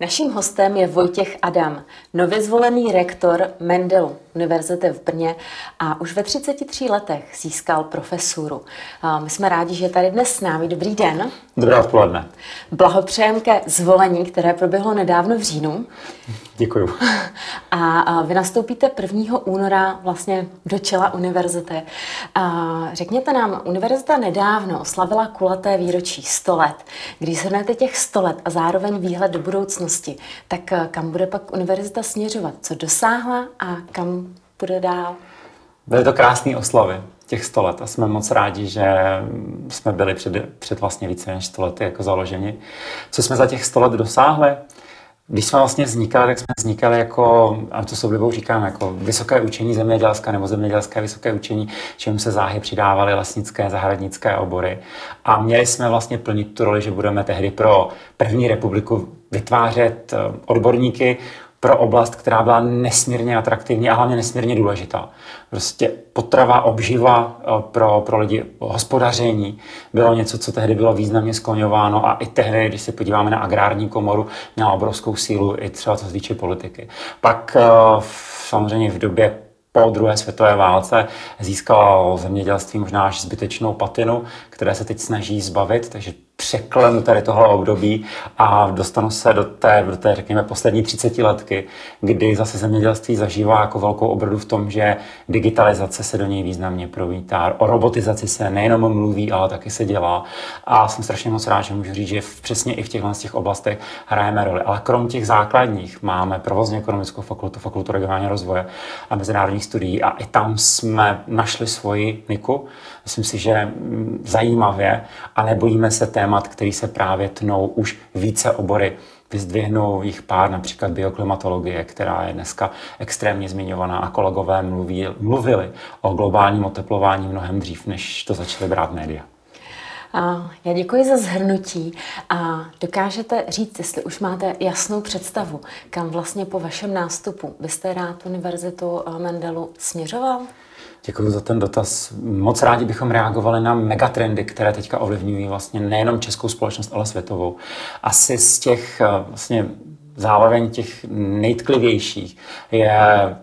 Naším hostem je Vojtěch Adam, nově zvolený rektor Mendelu Univerzity v Brně a už ve 33 letech získal profesuru. My jsme rádi, že je tady dnes s námi. Dobrý den. Dobré odpoledne. Blahopřejem ke zvolení, které proběhlo nedávno v říjnu. Děkuju. A vy nastoupíte 1. února vlastně do čela univerzity. A řekněte nám, univerzita nedávno oslavila kulaté výročí 100 let. Když shrnete těch 100 let a zároveň výhled do budoucnosti, tak kam bude pak univerzita směřovat? Co dosáhla a kam bude dál? Byly to krásné oslavy těch 100 let a jsme moc rádi, že jsme byli před, před vlastně více než 100 lety jako založeni. Co jsme za těch 100 let dosáhli? Když jsme vlastně vznikali, tak jsme vznikali jako, a to s oblibou říkám, jako vysoké učení zemědělské nebo zemědělské vysoké učení, čemu se záhy přidávaly lesnické, zahradnické obory. A měli jsme vlastně plnit tu roli, že budeme tehdy pro první republiku vytvářet eh, odborníky, pro oblast, která byla nesmírně atraktivní a hlavně nesmírně důležitá. Prostě potrava, obživa eh, pro, pro lidi, hospodaření bylo něco, co tehdy bylo významně skloňováno a i tehdy, když se podíváme na agrární komoru, měla obrovskou sílu i třeba co se týče politiky. Pak eh, samozřejmě v době po druhé světové válce získalo zemědělství možná až zbytečnou patinu, které se teď snaží zbavit, takže překlenu tady toho období a dostanu se do té, do té, řekněme, poslední 30 letky, kdy zase zemědělství zažívá jako velkou obrodu v tom, že digitalizace se do něj významně provítá. O robotizaci se nejenom mluví, ale taky se dělá. A jsem strašně moc rád, že můžu říct, že přesně i v těchto těch oblastech hrajeme roli. Ale krom těch základních máme provozně ekonomickou fakultu, fakultu regionálního rozvoje a mezinárodních studií a i tam jsme našli svoji niku. Myslím si, že mm, zajímavě a nebojíme se té témat, který se právě tnou už více obory. Vyzdvihnou jich pár, například bioklimatologie, která je dneska extrémně zmiňovaná a kolegové mluví, mluvili o globálním oteplování mnohem dřív, než to začaly brát média. Já děkuji za zhrnutí a dokážete říct, jestli už máte jasnou představu, kam vlastně po vašem nástupu byste rád Univerzitu Mendelu směřoval? Děkuji za ten dotaz. Moc rádi bychom reagovali na megatrendy, které teďka ovlivňují vlastně nejenom českou společnost, ale světovou. Asi z těch eh, vlastně zároveň těch nejtklivějších je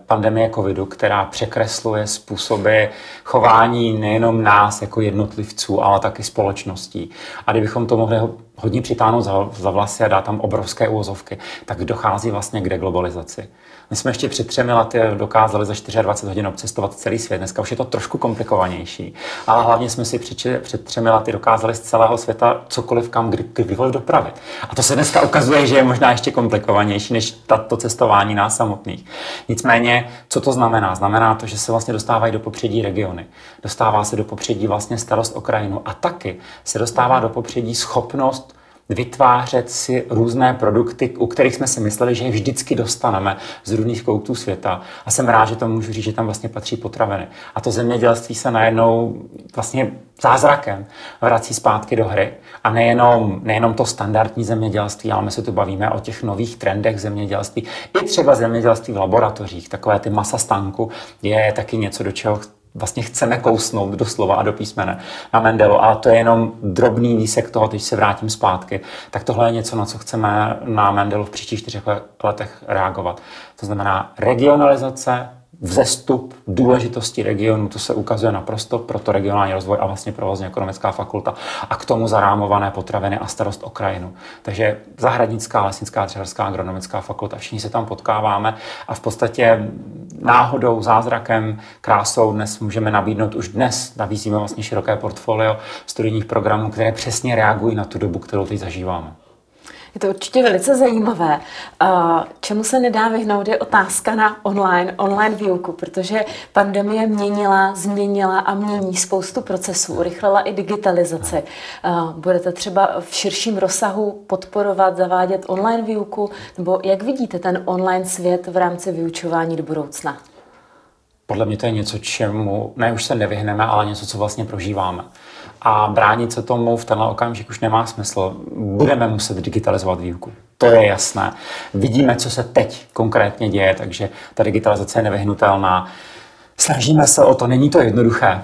pandemie covidu, která překresluje způsoby chování nejenom nás jako jednotlivců, ale taky společností. A kdybychom to mohli hodně přitáhnout za, za vlasy a dát tam obrovské úvozovky, tak dochází vlastně k deglobalizaci. My jsme ještě před třemi lety dokázali za 24 hodin obcestovat celý svět. Dneska už je to trošku komplikovanější, ale hlavně jsme si před, před třemi lety dokázali z celého světa cokoliv kam, kdy, kdykoliv dopravit. A to se dneska ukazuje, že je možná ještě komplikovanější než tato cestování nás samotných. Nicméně, co to znamená? Znamená to, že se vlastně dostávají do popředí regiony. Dostává se do popředí vlastně starost o krajinu a taky se dostává do popředí schopnost vytvářet si různé produkty, u kterých jsme si mysleli, že je vždycky dostaneme z různých koutů světa. A jsem rád, že to můžu říct, že tam vlastně patří potraviny. A to zemědělství se najednou vlastně zázrakem vrací zpátky do hry. A nejenom, nejenom to standardní zemědělství, ale my se tu bavíme o těch nových trendech zemědělství. I třeba zemědělství v laboratořích, takové ty masa stanku, je taky něco, do čeho vlastně chceme kousnout do slova a do písmene na Mendelu, ale to je jenom drobný výsek toho, když se vrátím zpátky, tak tohle je něco, na co chceme na Mendelu v příštích čtyřech letech reagovat. To znamená regionalizace, vzestup důležitosti regionu, to se ukazuje naprosto pro to regionální rozvoj a vlastně provozně ekonomická fakulta a k tomu zarámované potraviny a starost o krajinu. Takže zahradnická, lesnická, dřevařská, agronomická fakulta, všichni se tam potkáváme a v podstatě náhodou, zázrakem, krásou dnes můžeme nabídnout, už dnes nabízíme vlastně široké portfolio studijních programů, které přesně reagují na tu dobu, kterou teď zažíváme. Je to určitě velice zajímavé. Čemu se nedá vyhnout je otázka na online, online výuku, protože pandemie měnila, změnila a mění spoustu procesů, urychlila i digitalizaci. Budete třeba v širším rozsahu podporovat, zavádět online výuku, nebo jak vidíte ten online svět v rámci vyučování do budoucna? Podle mě to je něco, čemu ne už se nevyhneme, ale něco, co vlastně prožíváme a bránit se tomu v tenhle okamžik už nemá smysl. Budeme muset digitalizovat výuku. To je jasné. Vidíme, co se teď konkrétně děje, takže ta digitalizace je nevyhnutelná. Snažíme se o to, není to jednoduché.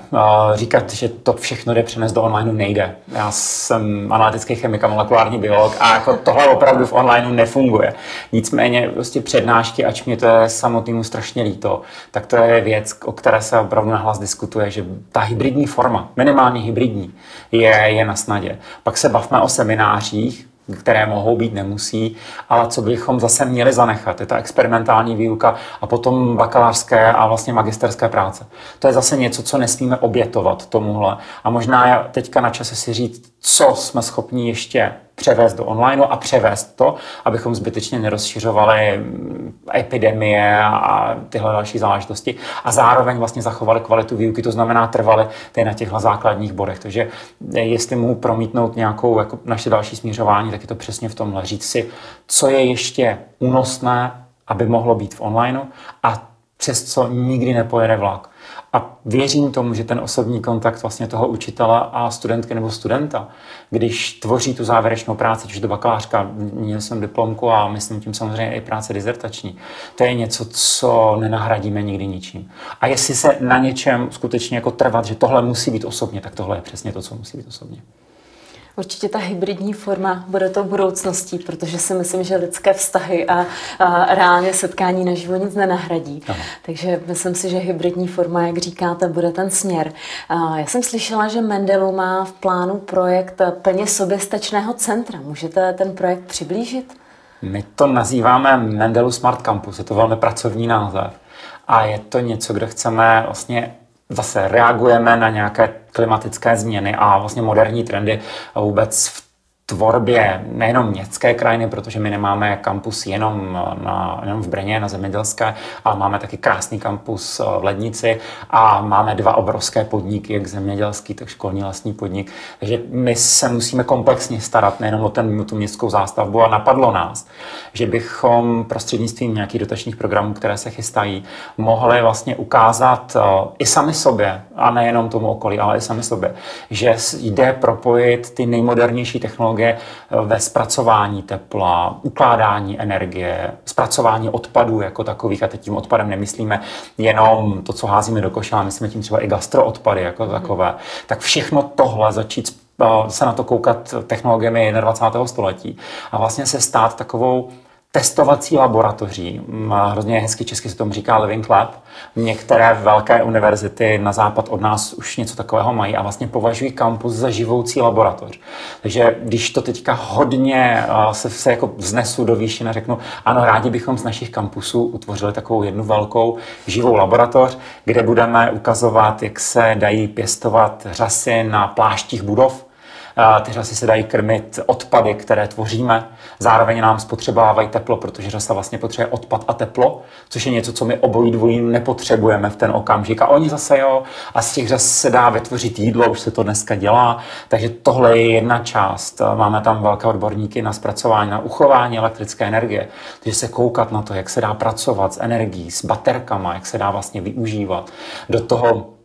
Říkat, že to všechno jde přenést do online nejde. Já jsem analytický chemik a molekulární biolog a jako tohle opravdu v online nefunguje. Nicméně prostě přednášky, ač mě to je samotnému strašně líto, tak to je věc, o které se opravdu nahlas diskutuje, že ta hybridní forma, minimálně hybridní, je, je na snadě. Pak se bavme o seminářích, které mohou být, nemusí, ale co bychom zase měli zanechat, je ta experimentální výuka a potom bakalářské a vlastně magisterské práce. To je zase něco, co nesmíme obětovat tomuhle. A možná je teďka na čase si říct, co jsme schopni ještě převést do online a převést to, abychom zbytečně nerozšiřovali mm, epidemie a tyhle další záležitosti a zároveň vlastně zachovali kvalitu výuky, to znamená trvali ty na těchto základních bodech. Takže eh, jestli mohu promítnout nějakou jako naše další smířování, tak je to přesně v tomhle. Říct si, co je ještě únosné, aby mohlo být v online a přes co nikdy nepojede vlak. A věřím tomu, že ten osobní kontakt vlastně toho učitele a studentky nebo studenta, když tvoří tu závěrečnou práci, což do bakalářka, měl jsem diplomku a myslím tím samozřejmě i práce dizertační, to je něco, co nenahradíme nikdy ničím. A jestli se na něčem skutečně jako trvat, že tohle musí být osobně, tak tohle je přesně to, co musí být osobně. Určitě ta hybridní forma bude to budoucností, protože si myslím, že lidské vztahy a, a reálně setkání na živo nic nenahradí. Aha. Takže myslím si, že hybridní forma, jak říkáte, bude ten směr. A já jsem slyšela, že Mendelu má v plánu projekt plně soběstačného centra. Můžete ten projekt přiblížit? My to nazýváme Mendelu Smart Campus, je to velmi pracovní název. A je to něco, kde chceme vlastně zase reagujeme na nějaké klimatické změny a vlastně moderní trendy a vůbec v tvorbě nejenom městské krajiny, protože my nemáme kampus jenom, na, jenom v Brně na zemědělské, ale máme taky krásný kampus v Lednici a máme dva obrovské podniky, jak zemědělský, tak školní vlastní podnik. Takže my se musíme komplexně starat nejenom o ten, tu městskou zástavbu a napadlo nás, že bychom prostřednictvím nějakých dotačních programů, které se chystají, mohli vlastně ukázat eh, i sami sobě, a nejenom tomu okolí, ale i sami sobě, že jde propojit ty nejmodernější technologie eh, ve zpracování tepla, ukládání energie, zpracování odpadů jako takových, a teď tím odpadem nemyslíme jenom to, co házíme do koše, ale myslíme tím třeba i gastroodpady jako mm. takové, tak všechno tohle začít eh, se na to koukat technologiemi 21. století a vlastně se stát takovou testovací laboratoří. Hrozně hezky česky se tomu říká Living Lab. Některé velké univerzity na západ od nás už něco takového mají a vlastně považují kampus za živoucí laboratoř. Takže když to teďka hodně se, se jako vznesu do výšin a řeknu, ano, rádi bychom z našich kampusů utvořili takovou jednu velkou živou laboratoř, kde budeme ukazovat, jak se dají pěstovat řasy na pláštích budov, ty řasy se dají krmit odpady, které tvoříme. Zároveň nám spotřebovávají teplo, protože řasa vlastně potřebuje odpad a teplo, což je něco, co my obojí dvojí nepotřebujeme v ten okamžik. A oni zase jo, a z těch řas se dá vytvořit jídlo, už se to dneska dělá. Takže tohle je jedna část. Máme tam velké odborníky na zpracování, na uchování elektrické energie. Takže se koukat na to, jak se dá pracovat s energií, s baterkama, jak se dá vlastně využívat. Do toho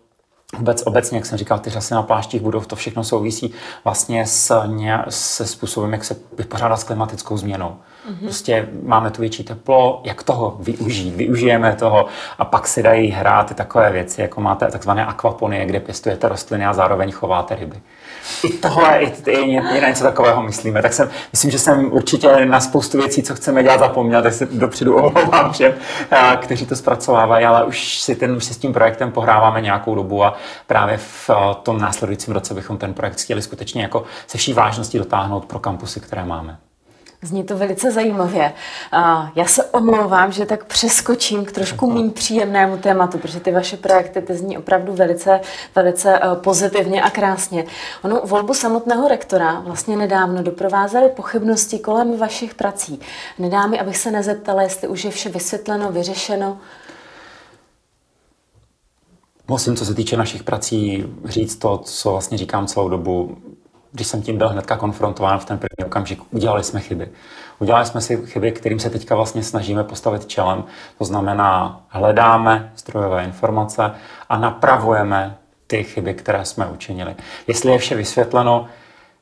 Vůbec obecně, jak jsem říkal, ty řasy na pláštích budov, to všechno souvisí vlastně s, se způsobem, jak se vypořádat s klimatickou změnou. Mm-hmm. Prostě máme tu větší teplo, jak toho využít, využijeme toho a pak si dají hrát takové věci, jako máte takzvané akvaponie, kde pěstujete rostliny a zároveň chováte ryby i tohle, i, i, i na něco takového myslíme. Tak jsem, myslím, že jsem určitě na spoustu věcí, co chceme dělat, zapomněl, tak se dopředu omlouvám všem, eh, kteří to zpracovávají, ale už si, ten, už si s tím projektem pohráváme nějakou dobu a právě v eh, tom následujícím roce bychom ten projekt chtěli skutečně jako se vší vážností dotáhnout pro kampusy, které máme. Zní to velice zajímavě. Já se omlouvám, že tak přeskočím k trošku méně příjemnému tématu, protože ty vaše projekty ty zní opravdu velice, velice eh, pozitivně a krásně. Ono volbu samotného rektora vlastně nedávno doprovázely pochybnosti kolem vašich prací. Nedá mi, abych se nezeptala, jestli už je vše vysvětleno, vyřešeno. Musím, co se týče našich prací, říct to, co vlastně říkám celou dobu když jsem tím byl hnedka konfrontován v ten první okamžik, udělali jsme chyby. Udělali jsme si chyby, kterým se teďka vlastně snažíme postavit čelem. To znamená, hledáme zdrojové informace a napravujeme ty chyby, které jsme učinili. Jestli je vše vysvětleno,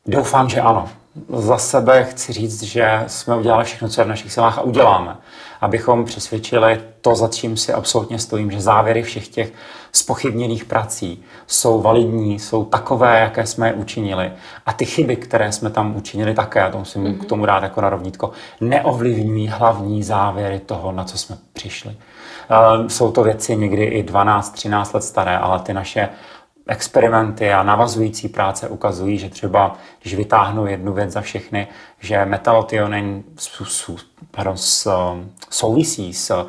doufám, že ano. Za sebe chci říct, že jsme udělali všechno, co je v našich silách a uděláme, abychom přesvědčili to, za čím si absolutně stojím, že závěry všech těch spochybněných prací jsou validní, jsou takové, jaké jsme je učinili. A ty chyby, které jsme tam učinili také, a to musím mm-hmm. k tomu dát jako na rovnítko, neovlivňují hlavní závěry toho, na co jsme přišli. Uh, jsou to věci někdy i 12-13 let staré, ale ty naše experimenty a navazující práce ukazují, že třeba, když vytáhnu jednu věc za všechny, že metalotionin pardon, souvisí s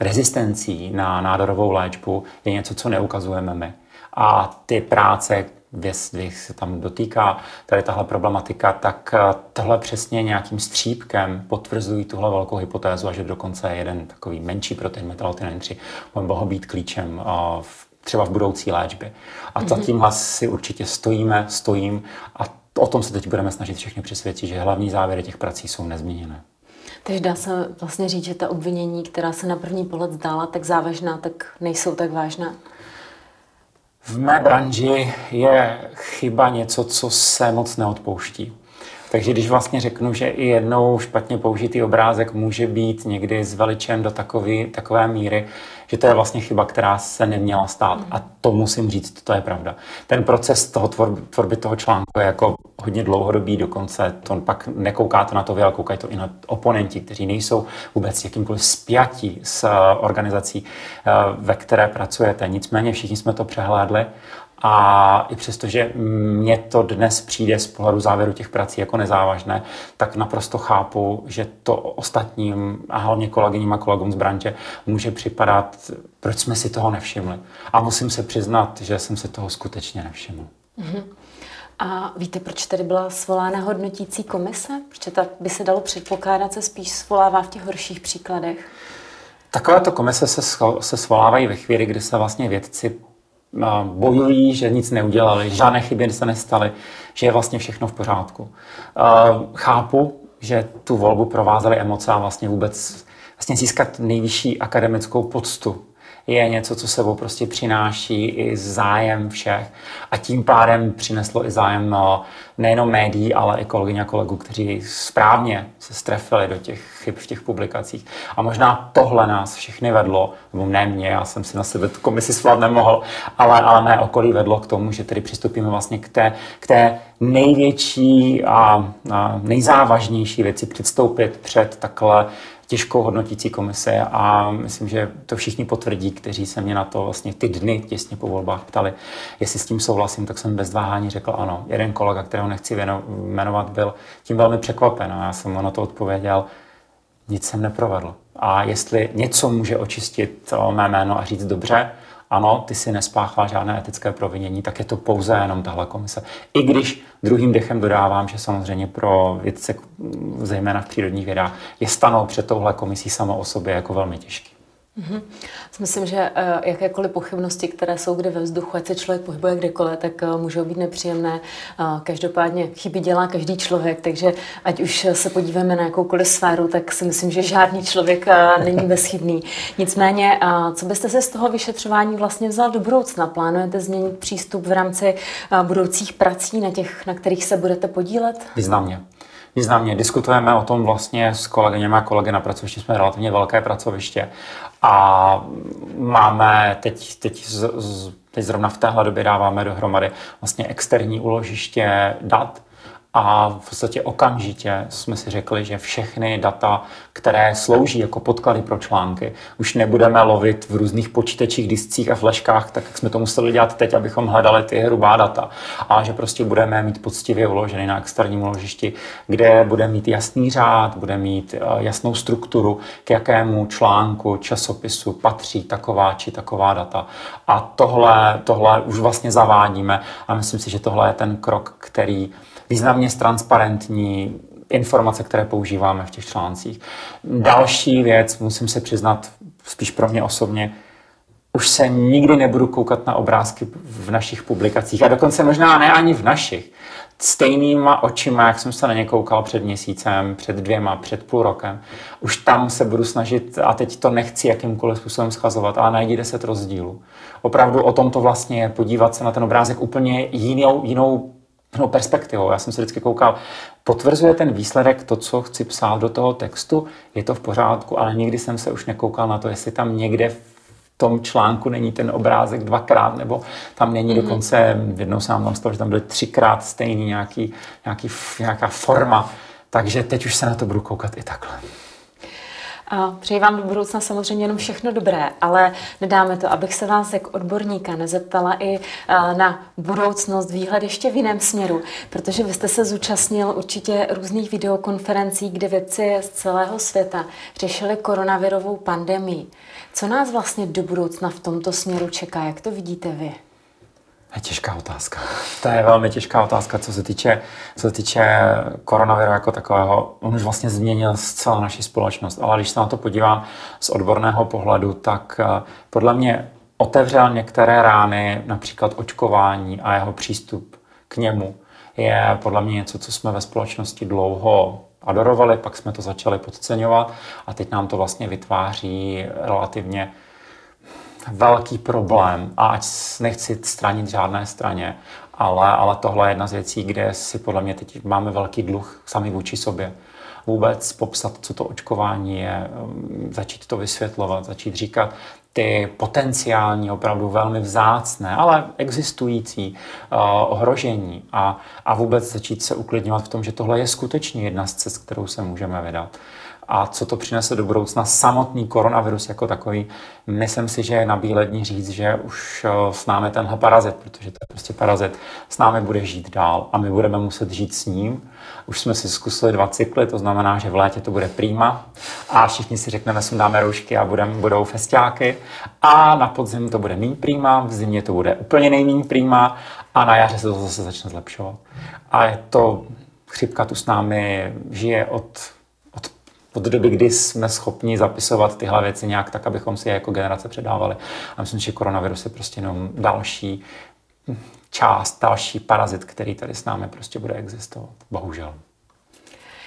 rezistencí na nádorovou léčbu, je něco, co neukazujeme my. A ty práce, kde se tam dotýká tady tahle problematika, tak eh, tohle přesně nějakým střípkem potvrzují tuhle velkou hypotézu a že dokonce jeden takový menší protein metalotinin 3 mohl být klíčem eh, v třeba v budoucí léčbě. A za mhm. tímhle si určitě stojíme, stojím a o tom se teď budeme snažit všechny přesvědčit, že hlavní závěry těch prací jsou nezměněné. Takže dá se vlastně říct, že ta obvinění, která se na první pohled zdála tak závažná, tak nejsou tak vážná? V mé branži je chyba něco, co se moc neodpouští. Takže když vlastně řeknu, že i jednou špatně použitý obrázek může být někdy zveličen do takové, takové míry, že to je vlastně chyba, která se neměla stát. A to musím říct, to je pravda. Ten proces toho tvor, tvorby toho článku je jako hodně dlouhodobý, dokonce to pak nekoukáte na to vy, ale koukají to i na oponenti, kteří nejsou vůbec jakýmkoliv spjatí s eh, organizací, eh, ve které pracujete. Nicméně všichni jsme to přehlédli a i přesto, že mně to dnes přijde z pohledu závěru těch prací jako nezávažné, tak naprosto chápu, že to ostatním a hlavně kolegyním a kolegům z branže může připadat, proč jsme si toho nevšimli. A musím se přiznat, že jsem se toho skutečně nevšiml. Mm-hmm. A víte, proč tady byla svolána hodnotící komise? Proč tak by se dalo předpokládat, se spíš svolává v těch horších příkladech? Takovéto komise se, se svolávají ve chvíli, kdy se vlastně vědci bojují, že nic neudělali, žádné chyby se nestaly, že je vlastně všechno v pořádku. Chápu, že tu volbu provázely emoce a vlastně vůbec vlastně získat nejvyšší akademickou poctu je něco, co sebou prostě přináší i zájem všech a tím pádem přineslo i zájem no, nejenom médií, ale i kolegyň a kolegů, kteří správně se strefili do těch chyb v těch publikacích. A možná tohle nás všechny vedlo, nebo ne mě, já jsem si na sebe tu komisi svlat nemohl, ale, ale mé okolí vedlo k tomu, že tedy přistupíme vlastně k té, k té největší a, a nejzávažnější věci předstoupit před takhle těžkou hodnotící komise a myslím, že to všichni potvrdí, kteří se mě na to vlastně ty dny těsně po volbách ptali. Jestli s tím souhlasím, tak jsem bez váhání řekl ano. Jeden kolega, kterého nechci jmenovat, byl tím velmi překvapen a já jsem mu na to odpověděl, nic jsem neprovedl. A jestli něco může očistit mé jméno a říct dobře, ano, ty si nespáchala žádné etické provinění, tak je to pouze jenom tahle komise. I když druhým dechem dodávám, že samozřejmě pro vědce, zejména v přírodních vědách, je stanou před touhle komisí samo o sobě jako velmi těžký. Mm-hmm. Myslím, že uh, jakékoliv pochybnosti, které jsou kde ve vzduchu, ať se člověk pohybuje kdekoliv, tak uh, můžou být nepříjemné. Uh, každopádně chyby dělá každý člověk, takže ať už se podíváme na jakoukoliv sféru, tak si myslím, že žádný člověk není bezchybný. Nicméně, co byste se z toho vyšetřování vlastně vzal do budoucna? Plánujete změnit přístup v rámci budoucích prací, na těch, na kterých se budete podílet? Významně významně. Diskutujeme o tom vlastně s kolegyněmi a kolegy na pracovišti. Jsme relativně velké pracoviště a máme teď, teď, z, z, teď zrovna v téhle době dáváme dohromady vlastně externí uložiště dat, a v podstatě okamžitě jsme si řekli, že všechny data, které slouží jako podklady pro články, už nebudeme lovit v různých počítačích, discích a fleškách, tak jak jsme to museli dělat teď, abychom hledali ty hrubá data. A že prostě budeme mít poctivě uložený na externím uložišti, kde bude mít jasný řád, bude mít eh, jasnou strukturu, k jakému článku, časopisu patří taková či taková data. A tohle, tohle už vlastně zavádíme a myslím si, že tohle je ten krok, který významně transparentní informace, které používáme v těch článcích. Další věc, musím se přiznat, spíš pro mě osobně, už se nikdy nebudu koukat na obrázky v našich publikacích a dokonce možná ne ani v našich. Stejnýma očima, jak jsem se na ně koukal před měsícem, před dvěma, před půl rokem. Už tam se budu snažit, a teď to nechci jakýmkoliv způsobem schazovat, ale najdi deset rozdílů. Opravdu o tom to vlastně je, podívat se na ten obrázek úplně jinou, jinou no, perspektivou. Já jsem se vždycky koukal, potvrzuje ten výsledek to, co chci psát do toho textu, je to v pořádku, ale nikdy jsem se už nekoukal na to, jestli tam někde v tom článku není ten obrázek dvakrát, nebo tam není mm-hmm. dokonce, jednou jsem vám stalo, že tam byly třikrát stejný nějaký, nějaký, nějaká forma. Takže teď už se na to budu koukat i takhle. Přeji vám do budoucna samozřejmě jenom všechno dobré, ale nedáme to, abych se vás jako odborníka nezeptala i na budoucnost, výhled ještě v jiném směru, protože vy jste se zúčastnil určitě různých videokonferencí, kde vědci z celého světa řešili koronavirovou pandemii. Co nás vlastně do budoucna v tomto směru čeká? Jak to vidíte vy? Je těžká otázka. To je velmi těžká otázka, co se týče, co se týče koronaviru jako takového. On už vlastně změnil zcela naši společnost, ale když se na to podívám z odborného pohledu, tak eh, podle mě otevřel některé rány, například očkování a jeho přístup k němu je podle mě něco, co jsme ve společnosti dlouho adorovali, pak jsme to začali podceňovat a teď nám to vlastně vytváří relativně velký problém. A ať nechci stranit žádné straně, ale, ale tohle je jedna z věcí, kde si podle mě teď máme velký dluh sami vůči sobě. Vůbec popsat, co to očkování je, um, začít to vysvětlovat, začít říkat ty potenciální, opravdu velmi vzácné, ale existující uh, ohrožení. A, a vůbec začít se uklidňovat v tom, že tohle je skutečně jedna z cest, kterou se můžeme vydat a co to přinese do budoucna samotný koronavirus jako takový. Myslím si, že je na bílední říct, že už eh, s námi tenhle parazit, protože to je prostě parazit, s námi bude žít dál a my budeme muset žít s ním. Už jsme si zkusili dva cykly, to znamená, že v létě to bude prýma a všichni si řekneme, dáme roušky a budem, budou festiáky a na podzim to bude méně prýma, v zimě to bude úplně nejméně prýma a na jaře se to zase začne zlepšovat. A je to chřipka tu s námi žije od od doby, kdy jsme schopni zapisovat tyhle věci nějak tak, abychom si je jako generace předávali. A myslím, že koronavirus je prostě jenom další část, další parazit, který tady s námi prostě bude existovat. Bohužel.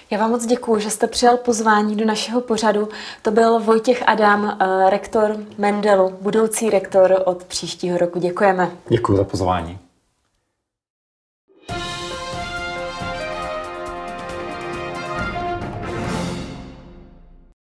Já vám moc děkuji, že jste přijal pozvání do našeho pořadu. To byl Vojtěch Adam, eh, rektor Mendelu, budoucí rektor od příštího roku. Děkujeme. Děkuji za pozvání.